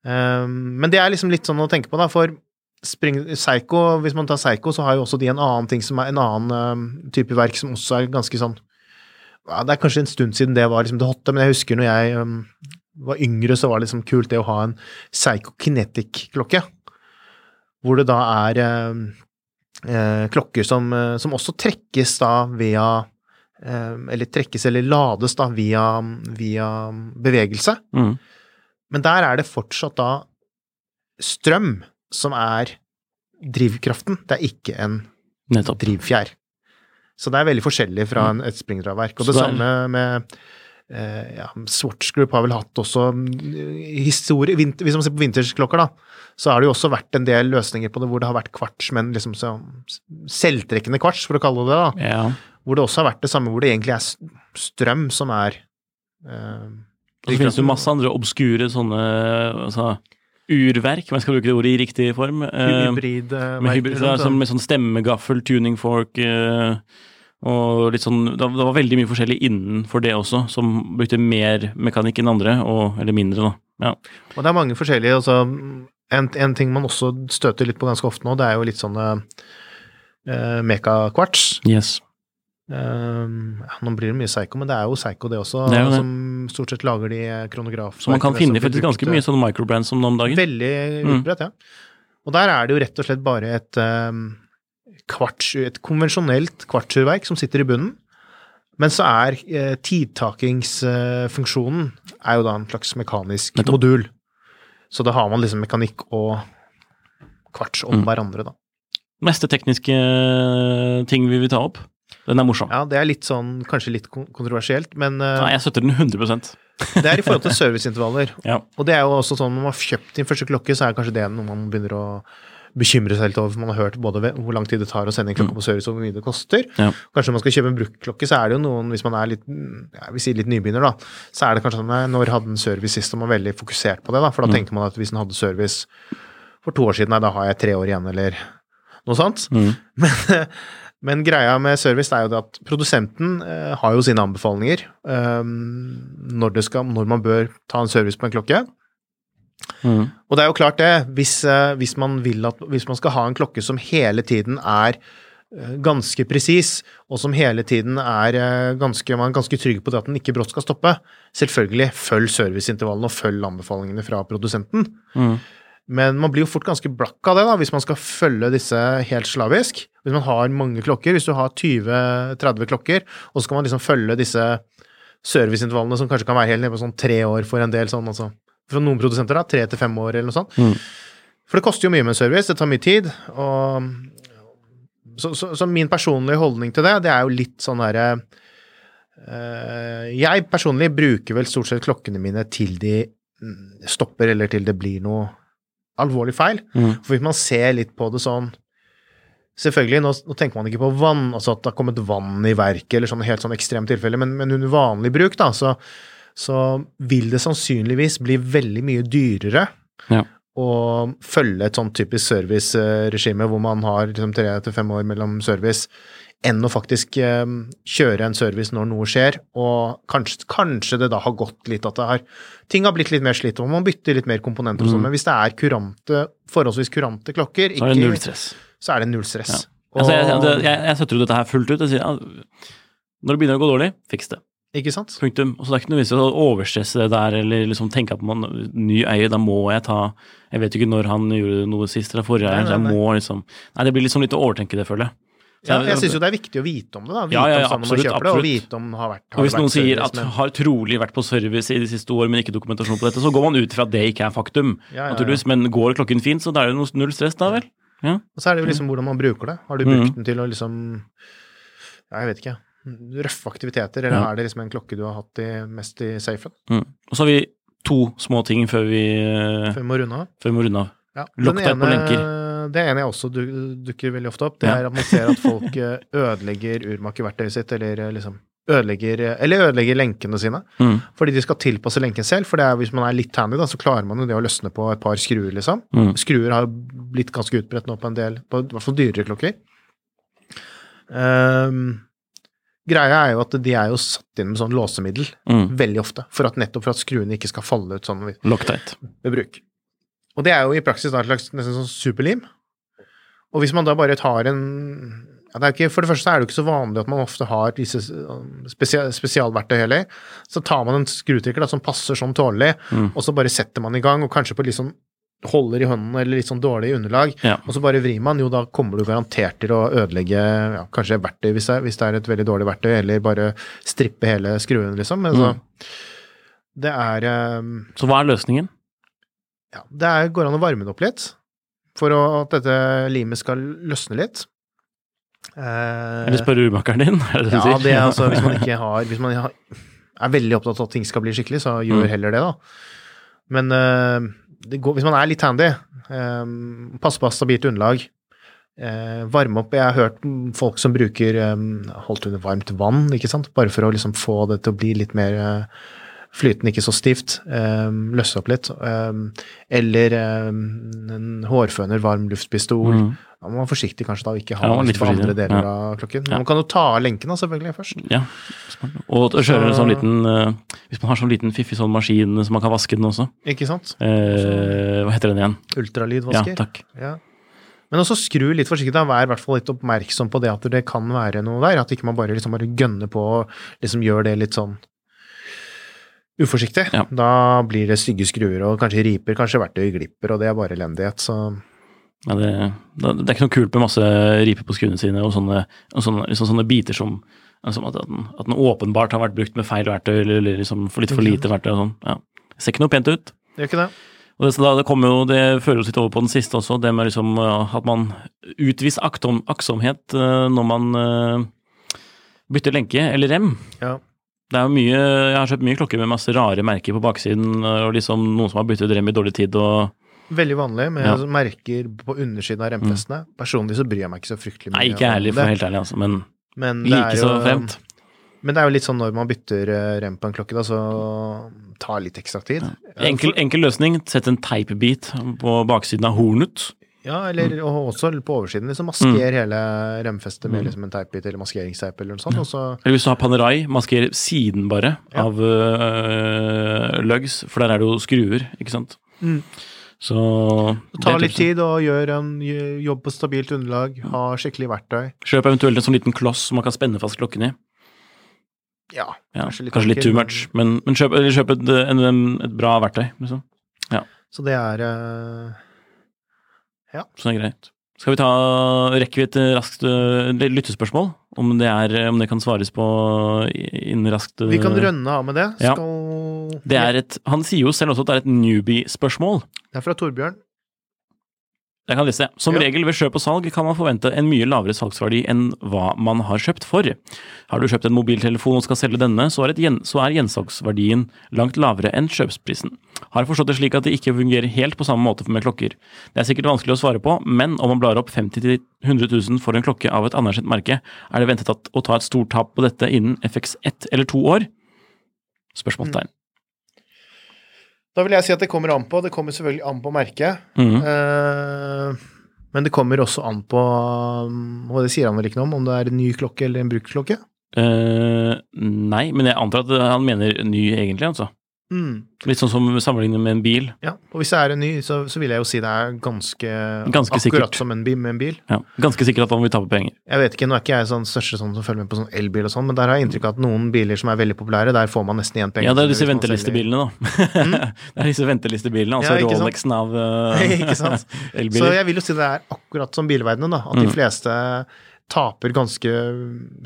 Speaker 2: Um, men det er liksom litt sånn å tenke på, da, for Spring, Psycho, hvis man tar Psycho, så har jo også de en annen ting som er en annen uh, type verk som også er ganske sånn ja, Det er kanskje en stund siden det var liksom det hotte, men jeg husker når jeg um, var yngre, så var det liksom kult det å ha en psychokinetic-klokke. Hvor det da er um, eh, klokker som, eh, som også trekkes da via eh, Eller trekkes eller lades da via, via bevegelse.
Speaker 1: Mm.
Speaker 2: Men der er det fortsatt da strøm som er drivkraften. Det er ikke en
Speaker 1: Nettopp.
Speaker 2: drivfjær. Så det er veldig forskjellig fra en, et springdraverk. Og det
Speaker 1: det
Speaker 2: samme med eh, ja, Swatch Group har vel hatt også mm, historie vinter, Hvis man ser på vintersklokker, da, så har det jo også vært en del løsninger på det hvor det har vært kvarts, men liksom så, selvtrekkende kvarts, for å kalle det det. da.
Speaker 1: Ja.
Speaker 2: Hvor det også har vært det samme, hvor det egentlig er strøm som er eh,
Speaker 1: Og så finnes det jo masse andre obskure sånne altså, urverk, om jeg skal bruke det ordet i riktig form. eh,
Speaker 2: hybrid, eh,
Speaker 1: med, hybrid,
Speaker 2: liksom,
Speaker 1: sånn, med sånn stemmegaffel, tuning fork eh, og litt sånn det, var veldig mye forskjellig innenfor det også, som brukte mer mekanikk enn andre, og, eller mindre, da. Ja.
Speaker 2: Og det er mange forskjellige altså, en, en ting man også støter litt på ganske ofte nå, det er jo litt sånne uh, mekakvarts.
Speaker 1: Yes.
Speaker 2: Um, ja, nå blir det mye Psycho, men det er jo Psycho det også,
Speaker 1: Det er det.
Speaker 2: som stort sett lager de kronograf.
Speaker 1: Så man kan finne faktisk ganske mye sånne microbrands som nå om dagen.
Speaker 2: Veldig
Speaker 1: Mm.
Speaker 2: utbredt, ja. Og der er det jo rett og slett bare et um, kvarts, et konvensjonelt kvartsurverk som sitter i bunnen. Men så er eh, tidtakingsfunksjonen er jo da en slags mekanisk
Speaker 1: Nettopp.
Speaker 2: modul. Så da har man liksom mekanikk og kvarts om
Speaker 1: Mm.
Speaker 2: hverandre, da.
Speaker 1: Neste tekniske eh, ting vi vil ta opp, den er morsom.
Speaker 2: Ja, det er litt sånn, kanskje litt kontroversielt, men eh,
Speaker 1: Nei, jeg støtter den 100%
Speaker 2: det er i forhold til serviceintervaller.
Speaker 1: Ja.
Speaker 2: Og det er jo også sånn, når man har kjøpt din første klokke, så er kanskje det noe man begynner å bekymre seg litt over, man har hørt både hvor lang tid det tar å sende en klokke på service og hvor mye det koster.
Speaker 1: Ja.
Speaker 2: Kanskje når man skal kjøpe en bruktklokke, så er det jo noen, hvis man er litt, jeg vil si litt nybegynner, da, så er det kanskje sånn når hadde den service sist, og man er veldig fokusert på det, da, for da
Speaker 1: Mm.
Speaker 2: tenker man at hvis den hadde service for to år siden, nei, da har jeg tre år igjen, eller noe sånt.
Speaker 1: Mm.
Speaker 2: Men, men greia med service er jo det at produsenten eh, har jo sine anbefalinger eh, når, det skal, når man bør ta en service på en klokke.
Speaker 1: Mm.
Speaker 2: Og det er jo klart det, hvis, eh, hvis, man at, hvis man skal ha en klokke som hele tiden er eh, ganske presis, og som hele tiden er eh, ganske, man er ganske trygg på det at den ikke brått skal stoppe, selvfølgelig følg serviceintervallene og følg anbefalingene fra produsenten.
Speaker 1: Mm.
Speaker 2: Men man blir jo fort ganske blakk av det da, hvis man skal følge disse helt slavisk. Hvis man har mange klokker, hvis du har 20-30 klokker, og så skal man liksom følge disse serviceintervallene som kanskje kan være helt nede på sånn tre år for en del sånn, altså. For noen produsenter da, tre til fem år eller noe sånt.
Speaker 1: Mm.
Speaker 2: For det koster jo mye med service, det tar mye tid, og så, så, så min personlige holdning til det, det er jo litt sånn derre øh, Jeg personlig bruker vel stort sett klokkene mine til de mm, stopper, eller til det blir noe alvorlig feil.
Speaker 1: Mm.
Speaker 2: For hvis man ser litt på det sånn Selvfølgelig, nå, nå tenker man ikke på vann, altså at det har kommet vann i verket, eller sånn helt sånn ekstremt tilfelle, men, men under vanlig bruk, da, så, så vil det sannsynligvis bli veldig mye dyrere
Speaker 1: Ja.
Speaker 2: å følge et sånn typisk serviceregime hvor man har liksom tre til fem år mellom service, enn å faktisk eh, kjøre en service når noe skjer, og kanskje, kanskje det da har gått litt at det har Ting har blitt litt mer slitt, og man bytter litt mer komponenter og sånn, men hvis det er kurante, forholdsvis kurante klokker,
Speaker 1: Så er det null stress.
Speaker 2: så er det null stress.
Speaker 1: Ja. Altså, jeg, jeg, jeg, jeg støtter jo dette her fullt ut. Jeg sier, ja, når det begynner å gå dårlig, fiks det.
Speaker 2: Ikke sant?
Speaker 1: Punktum. Og så det er ikke noe vits i å overstresse det der, eller liksom tenke at man ny eier, da må jeg ta Jeg vet jo ikke når han gjorde noe sist, eller forrige eier, så jeg må liksom Nei, det blir liksom litt å overtenke det, føler jeg.
Speaker 2: Ja, jeg syns jo det er viktig å vite om det, da. Vite
Speaker 1: Ja, ja, ja,
Speaker 2: om
Speaker 1: absolutt,
Speaker 2: det, og vite om det har vært har
Speaker 1: Og hvis
Speaker 2: vært
Speaker 1: noen sier
Speaker 2: service,
Speaker 1: at
Speaker 2: men-
Speaker 1: har trolig vært på service i de siste år, men ikke dokumentasjon på dette, så går man ut fra at det ikke er faktum. Naturligvis. Men går klokken fint, så da er det null stress, da vel? Ja.
Speaker 2: Og så er det jo liksom hvordan man bruker det. Har du
Speaker 1: Mm.
Speaker 2: brukt den til å liksom Ja, jeg vet ikke. Røffe aktiviteter, eller er det liksom en klokke du har hatt i, mest i safen?
Speaker 1: Mm. Og så har vi to små ting før vi,
Speaker 2: Før vi må runde av.
Speaker 1: før vi må runde av.
Speaker 2: Ja.
Speaker 1: Loctite på lenker.
Speaker 2: Det ene jeg også du- dukker veldig ofte opp, det er at man ser at folk eh, ødelegger urmakerverktøyet sitt, eller eh, liksom ødelegger, eller ødelegger lenkene sine.
Speaker 1: Mm.
Speaker 2: Fordi de skal tilpasse lenken selv. For det er, hvis man er litt handy, da, så klarer man jo det å løsne på et par skruer, liksom.
Speaker 1: Mm.
Speaker 2: Skruer har blitt ganske utbredt nå på en del, på i hvert fall dyrere klokker. Um, greia er jo at de er jo satt inn med sånn låsemiddel
Speaker 1: Mm.
Speaker 2: veldig ofte, for at nettopp for at skruene ikke skal falle ut sånn ved, ved bruk. Og det er jo i praksis da et slags nesten sånn superlim. Og hvis man da bare tar en ja, det er ikke, For det første er det jo ikke så vanlig at man ofte har disse spesial, spesialverktøy heller. Så tar man en skrutrekker da, som passer sånn tålelig,
Speaker 1: Mm.
Speaker 2: og så bare setter man i gang, og kanskje på litt sånn holder i hånden eller litt sånn dårlig underlag,
Speaker 1: Ja.
Speaker 2: og så bare vrir man, jo da kommer du garantert til å ødelegge ja, kanskje verktøy hvis det, er, hvis det er et veldig dårlig verktøy, eller bare strippe hele skruen, liksom. Men så
Speaker 1: Mm.
Speaker 2: Det er um,
Speaker 1: Så hva er løsningen?
Speaker 2: Ja, det er, går an å varme det opp litt, for å, at dette limet skal løsne litt. Eh,
Speaker 1: Eller spørre urmakeren din? Er det det du
Speaker 2: ja,
Speaker 1: sier?
Speaker 2: det er altså hvis man ikke har Hvis man har er veldig opptatt av at ting skal bli skikkelig, så gjør
Speaker 1: Mm.
Speaker 2: heller det, da. Men eh, det går, hvis man er litt handy, eh, passe på stabilt underlag, eh, varme opp Jeg har hørt folk som bruker eh, holdt under varmt vann, ikke sant, bare for å liksom få det til å bli litt mer eh, flytende, ikke så stivt. Eh, løsse opp litt. Eh, eller eh, en hårføner, varm luftpistol.
Speaker 1: Mm.
Speaker 2: Da må man være forsiktig kanskje da, og ikke ha
Speaker 1: Ja, litt
Speaker 2: på andre deler
Speaker 1: ja.
Speaker 2: av klokken.
Speaker 1: Ja.
Speaker 2: Man kan jo ta av lenken da, selvfølgelig, først.
Speaker 1: Ja. Og kjøre en sånn liten eh, Hvis man har sånn liten fiffig sånn maskin så man kan vaske den også.
Speaker 2: Ikke sant?
Speaker 1: Eh, hva heter den igjen?
Speaker 2: Ultralydvasker.
Speaker 1: Ja, takk.
Speaker 2: Ja. Men også skru litt forsiktig, da. Vær i hvert fall litt oppmerksom på det at det kan være noe der. At ikke man bare liksom bare gønner på og liksom gjør det litt sånn uforsiktig.
Speaker 1: Ja.
Speaker 2: Da blir det stygge skruer og kanskje riper, kanskje verktøy glipper, og det er bare elendighet, så
Speaker 1: Ja, det, det er ikke noe kult med masse riper på skruene sine og sånne, og sånne, liksom sånne biter som liksom at, den, at den åpenbart har vært brukt med feil verktøy eller, eller liksom for litt for lite verktøy og sånn. Ja. Det ser ikke noe pent ut.
Speaker 2: det gjør ikke det.
Speaker 1: Og det, så da, det, jo, det fører oss litt over på den siste også, det med liksom uh, at man utviser aktom, aktsomhet uh, når man uh, bytter lenke eller rem.
Speaker 2: Ja.
Speaker 1: Det er mye, Jeg har kjøpt mye klokker med masse rare merker på baksiden, uh, og liksom noen som har byttet rem i dårlig tid. og
Speaker 2: Veldig vanlig med
Speaker 1: Ja.
Speaker 2: merker på undersiden av remfestene. Personlig så bryr jeg meg ikke så fryktelig mye
Speaker 1: Nei, ikke
Speaker 2: ærlig,
Speaker 1: for helt ærlig, altså, men
Speaker 2: Men det
Speaker 1: like så fremt.
Speaker 2: Men det er jo litt sånn når man bytter eh, rem på en klokke, da, så tar litt ekstra tid.
Speaker 1: Enkel, enkel løsning, sett en teipbit på baksiden av hornet.
Speaker 2: Ja, eller
Speaker 1: Mm.
Speaker 2: og også på oversiden. liksom Masker hele remfestet med liksom en teipbit eller maskeringsteip eller noe sånt. Og så
Speaker 1: Eller hvis du har Panerai, masker siden bare
Speaker 2: Ja.
Speaker 1: av uh, lugs, for der er det jo skruer, ikke sant. Så
Speaker 2: det tar
Speaker 1: er
Speaker 2: litt tid og gjør en jobb på stabilt underlag. Ha skikkelig verktøy.
Speaker 1: Kjøp eventuelt en sånn liten kloss som man kan spenne fast klokken i.
Speaker 2: Ja,
Speaker 1: Ja,
Speaker 2: Kanskje
Speaker 1: kanskje
Speaker 2: litt
Speaker 1: litt, too much, men, men kjøp, eller kjøp et, en, en, et bra verktøy, liksom.
Speaker 2: så det er eh,
Speaker 1: Så det er greit. Skal vi ta, rekker vi et raskt eh, lyttespørsmål? Om det, er, om det kan svares på innen raskt?
Speaker 2: Vi kan
Speaker 1: eh,
Speaker 2: rønne av med det.
Speaker 1: Ja. Det er et, han sier jo selv også at det er et newbie-spørsmål.
Speaker 2: Det er fra Torbjørn.
Speaker 1: Jeg kan lese. Som
Speaker 2: Ja.
Speaker 1: regel ved kjøp og salg kan man forvente en mye lavere salgsverdi enn hva man har kjøpt for. Har du kjøpt en mobiltelefon og skal selge denne, så er, et gjen, så er gjensalgsverdien langt lavere enn kjøpsprisen. Har forstått det slik at det ikke fungerer helt på samme måte med klokker. Det er sikkert vanskelig å svare på, men om man blar opp 50 000-100 000 for en klokke av et anerkjent merke, er det ventet at, å ta et stort tap på dette innen FX1 eller to år? Spørsmålstegn.
Speaker 2: Da vil jeg si at det kommer an på. Det kommer selvfølgelig an på merket.
Speaker 1: Mhm.
Speaker 2: Uh, men det kommer også an på um, Og det sier han vel ikke noe om, om det er en ny klokke eller en brukt klokke?
Speaker 1: Eh, nei, men jeg antar at han mener ny egentlig, altså.
Speaker 2: Mm.
Speaker 1: Litt sånn som sammenlignet med en bil.
Speaker 2: Ja, og hvis det er en ny, så, så vil jeg jo si det er ganske,
Speaker 1: Ganske
Speaker 2: akkurat som en bil med en bil.
Speaker 1: Ja, ganske sikkert at han vil tape penger.
Speaker 2: Jeg vet ikke, Nå er ikke jeg sånn største sånn som følger med på sånn elbil og sånn, men der har jeg inntrykk av at noen biler som er veldig populære, der får man nesten igjen penger.
Speaker 1: Ja, det er disse ventelistebilene, da. det er disse ventelistebilene, altså
Speaker 2: Ja.
Speaker 1: Rolexen av uh,
Speaker 2: elbiler. Så jeg vil jo si det er akkurat som bilverdenen, da. At de
Speaker 1: Mm.
Speaker 2: Taper ganske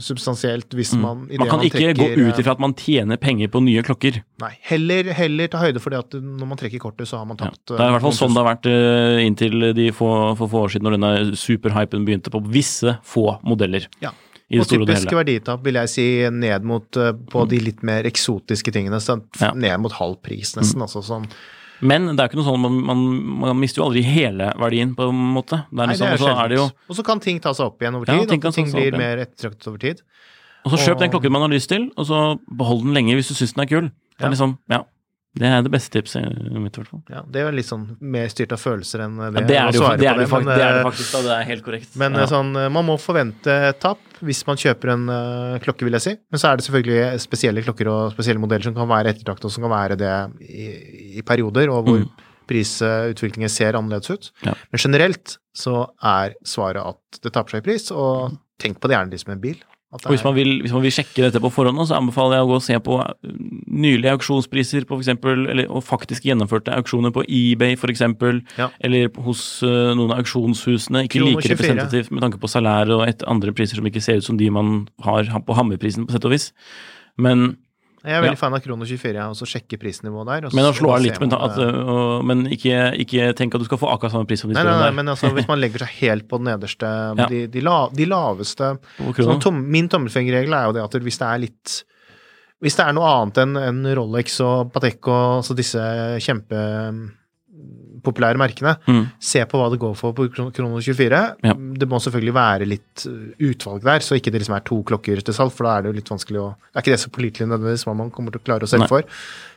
Speaker 2: substansielt hvis man i
Speaker 1: Mm. Man kan ikke gå ut ifra at man tjener penger på nye klokker.
Speaker 2: Nei, heller, heller ta høyde for det at når man trekker kortet, så har man
Speaker 1: Ja.
Speaker 2: tapt
Speaker 1: Det er i hvert fall sånn det har vært eh, inntil de få, få år siden, når denne superhypen begynte på visse få modeller.
Speaker 2: Ja.
Speaker 1: I det
Speaker 2: Og typisk verditap vil jeg si ned mot eh, på de litt mer eksotiske tingene. Så
Speaker 1: Mm.
Speaker 2: Ned mot halv pris, nesten. Altså sånn.
Speaker 1: Men det er ikke noe sånn, man, man, man mister jo aldri hele verdien, på en måte. Det
Speaker 2: Nei,
Speaker 1: liksom, og så er det jo.
Speaker 2: Og så kan ting ta seg opp igjen over
Speaker 1: Ja,
Speaker 2: tid.
Speaker 1: ting kan
Speaker 2: ting blir mer ettertraktet over tid.
Speaker 1: Og så kjøp den klokken man har lyst til, og så behold den lenge hvis du syns den er kul. Det
Speaker 2: Ja.
Speaker 1: liksom, ja. Det er det beste tipset mitt, i hvert fall.
Speaker 2: Ja, det er jo litt sånn mer styrt av følelser enn
Speaker 1: Ja,
Speaker 2: det.
Speaker 1: det er det jo det er det,
Speaker 2: men,
Speaker 1: det er det
Speaker 2: eh,
Speaker 1: faktisk, da. Det er helt korrekt.
Speaker 2: Men
Speaker 1: ja.
Speaker 2: eh, sånn, eh, man må forvente tap hvis man kjøper en uh, klokke, vil jeg si. Men så er det selvfølgelig spesielle klokker og spesielle modeller som kan være ettertraktet, og som kan være det i, i perioder, og hvor
Speaker 1: Mm.
Speaker 2: prisutviklingen ser annerledes ut.
Speaker 1: Ja.
Speaker 2: Men generelt så er svaret at det taper seg i pris, og tenk på det gjerne de som en bil.
Speaker 1: Og hvis man, vil, hvis man vil sjekke dette på forhånd, så anbefaler jeg å gå og se på uh, nylige auksjonspriser, på for eksempel, eller, og faktisk gjennomførte auksjoner på eBay f.eks.,
Speaker 2: Ja.
Speaker 1: eller hos uh, noen av auksjonshusene. Ikke like representativt med tanke på salær og et andre priser som ikke ser ut som de man har på Hammerprisen, på sett og vis. Men,
Speaker 2: Jeg er veldig
Speaker 1: Ja.
Speaker 2: fan av Krono 24, jeg, og så sjekke prisnivået der.
Speaker 1: men å slå av litt, men, at,
Speaker 2: eh,
Speaker 1: uh, og, men ikke, ikke tenk at du skal få akkurat samme pris som de
Speaker 2: Nei,
Speaker 1: der.
Speaker 2: nei, men altså, hvis man legger seg helt på den nederste
Speaker 1: Ja.
Speaker 2: de, de, la, de laveste sånn tom, Min tommelfingerregel er jo det at hvis det er litt Hvis det er noe annet enn en Rolex og Patek og disse kjempepopulære merkene,
Speaker 1: Mm.
Speaker 2: se på hva det går for på Krono 24.
Speaker 1: Ja.
Speaker 2: Det må selvfølgelig være litt uh, utvalg der, så ikke det liksom er to klokker til salg, for da er det jo litt vanskelig å Det er ikke det så pålitelig nødvendigvis hva man kommer til å klare å selge for.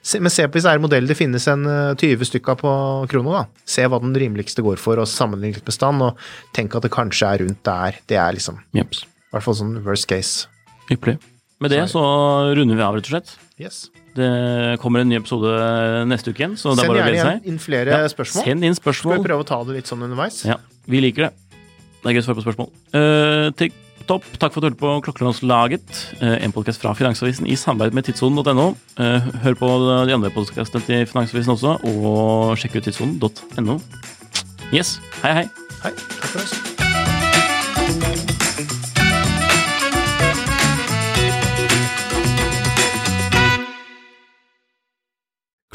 Speaker 2: Se, men se på hvis det er modell det finnes en uh, 20 stykker på Krono, da. Se hva den rimeligste går for, og sammenligne litt bestand, og tenk at det kanskje er rundt der. Det er liksom i hvert fall sånn worst case.
Speaker 1: Ypperlig. Med det så runder vi av, rett og slett.
Speaker 2: Yes.
Speaker 1: Det kommer en ny episode neste uke igjen, så det er bare å
Speaker 2: gjerne
Speaker 1: seg.
Speaker 2: Send
Speaker 1: gjerne
Speaker 2: inn flere
Speaker 1: Ja,
Speaker 2: spørsmål.
Speaker 1: Send inn spørsmål.
Speaker 2: Skal vi prøve å ta det litt sånn underveis?
Speaker 1: Ja, vi liker det. Det er gøy å svare på spørsmål. Uh, til topp, takk for at du hørte på Klokkelandslaget, eh, en podkast fra Finansavisen i samarbeid med tidssonen.no. Eh, hør på de andre podkastene til Finansavisen også, og sjekk ut tidssonen.no. Yes. Hei, hei.
Speaker 2: Hei, takk for oss.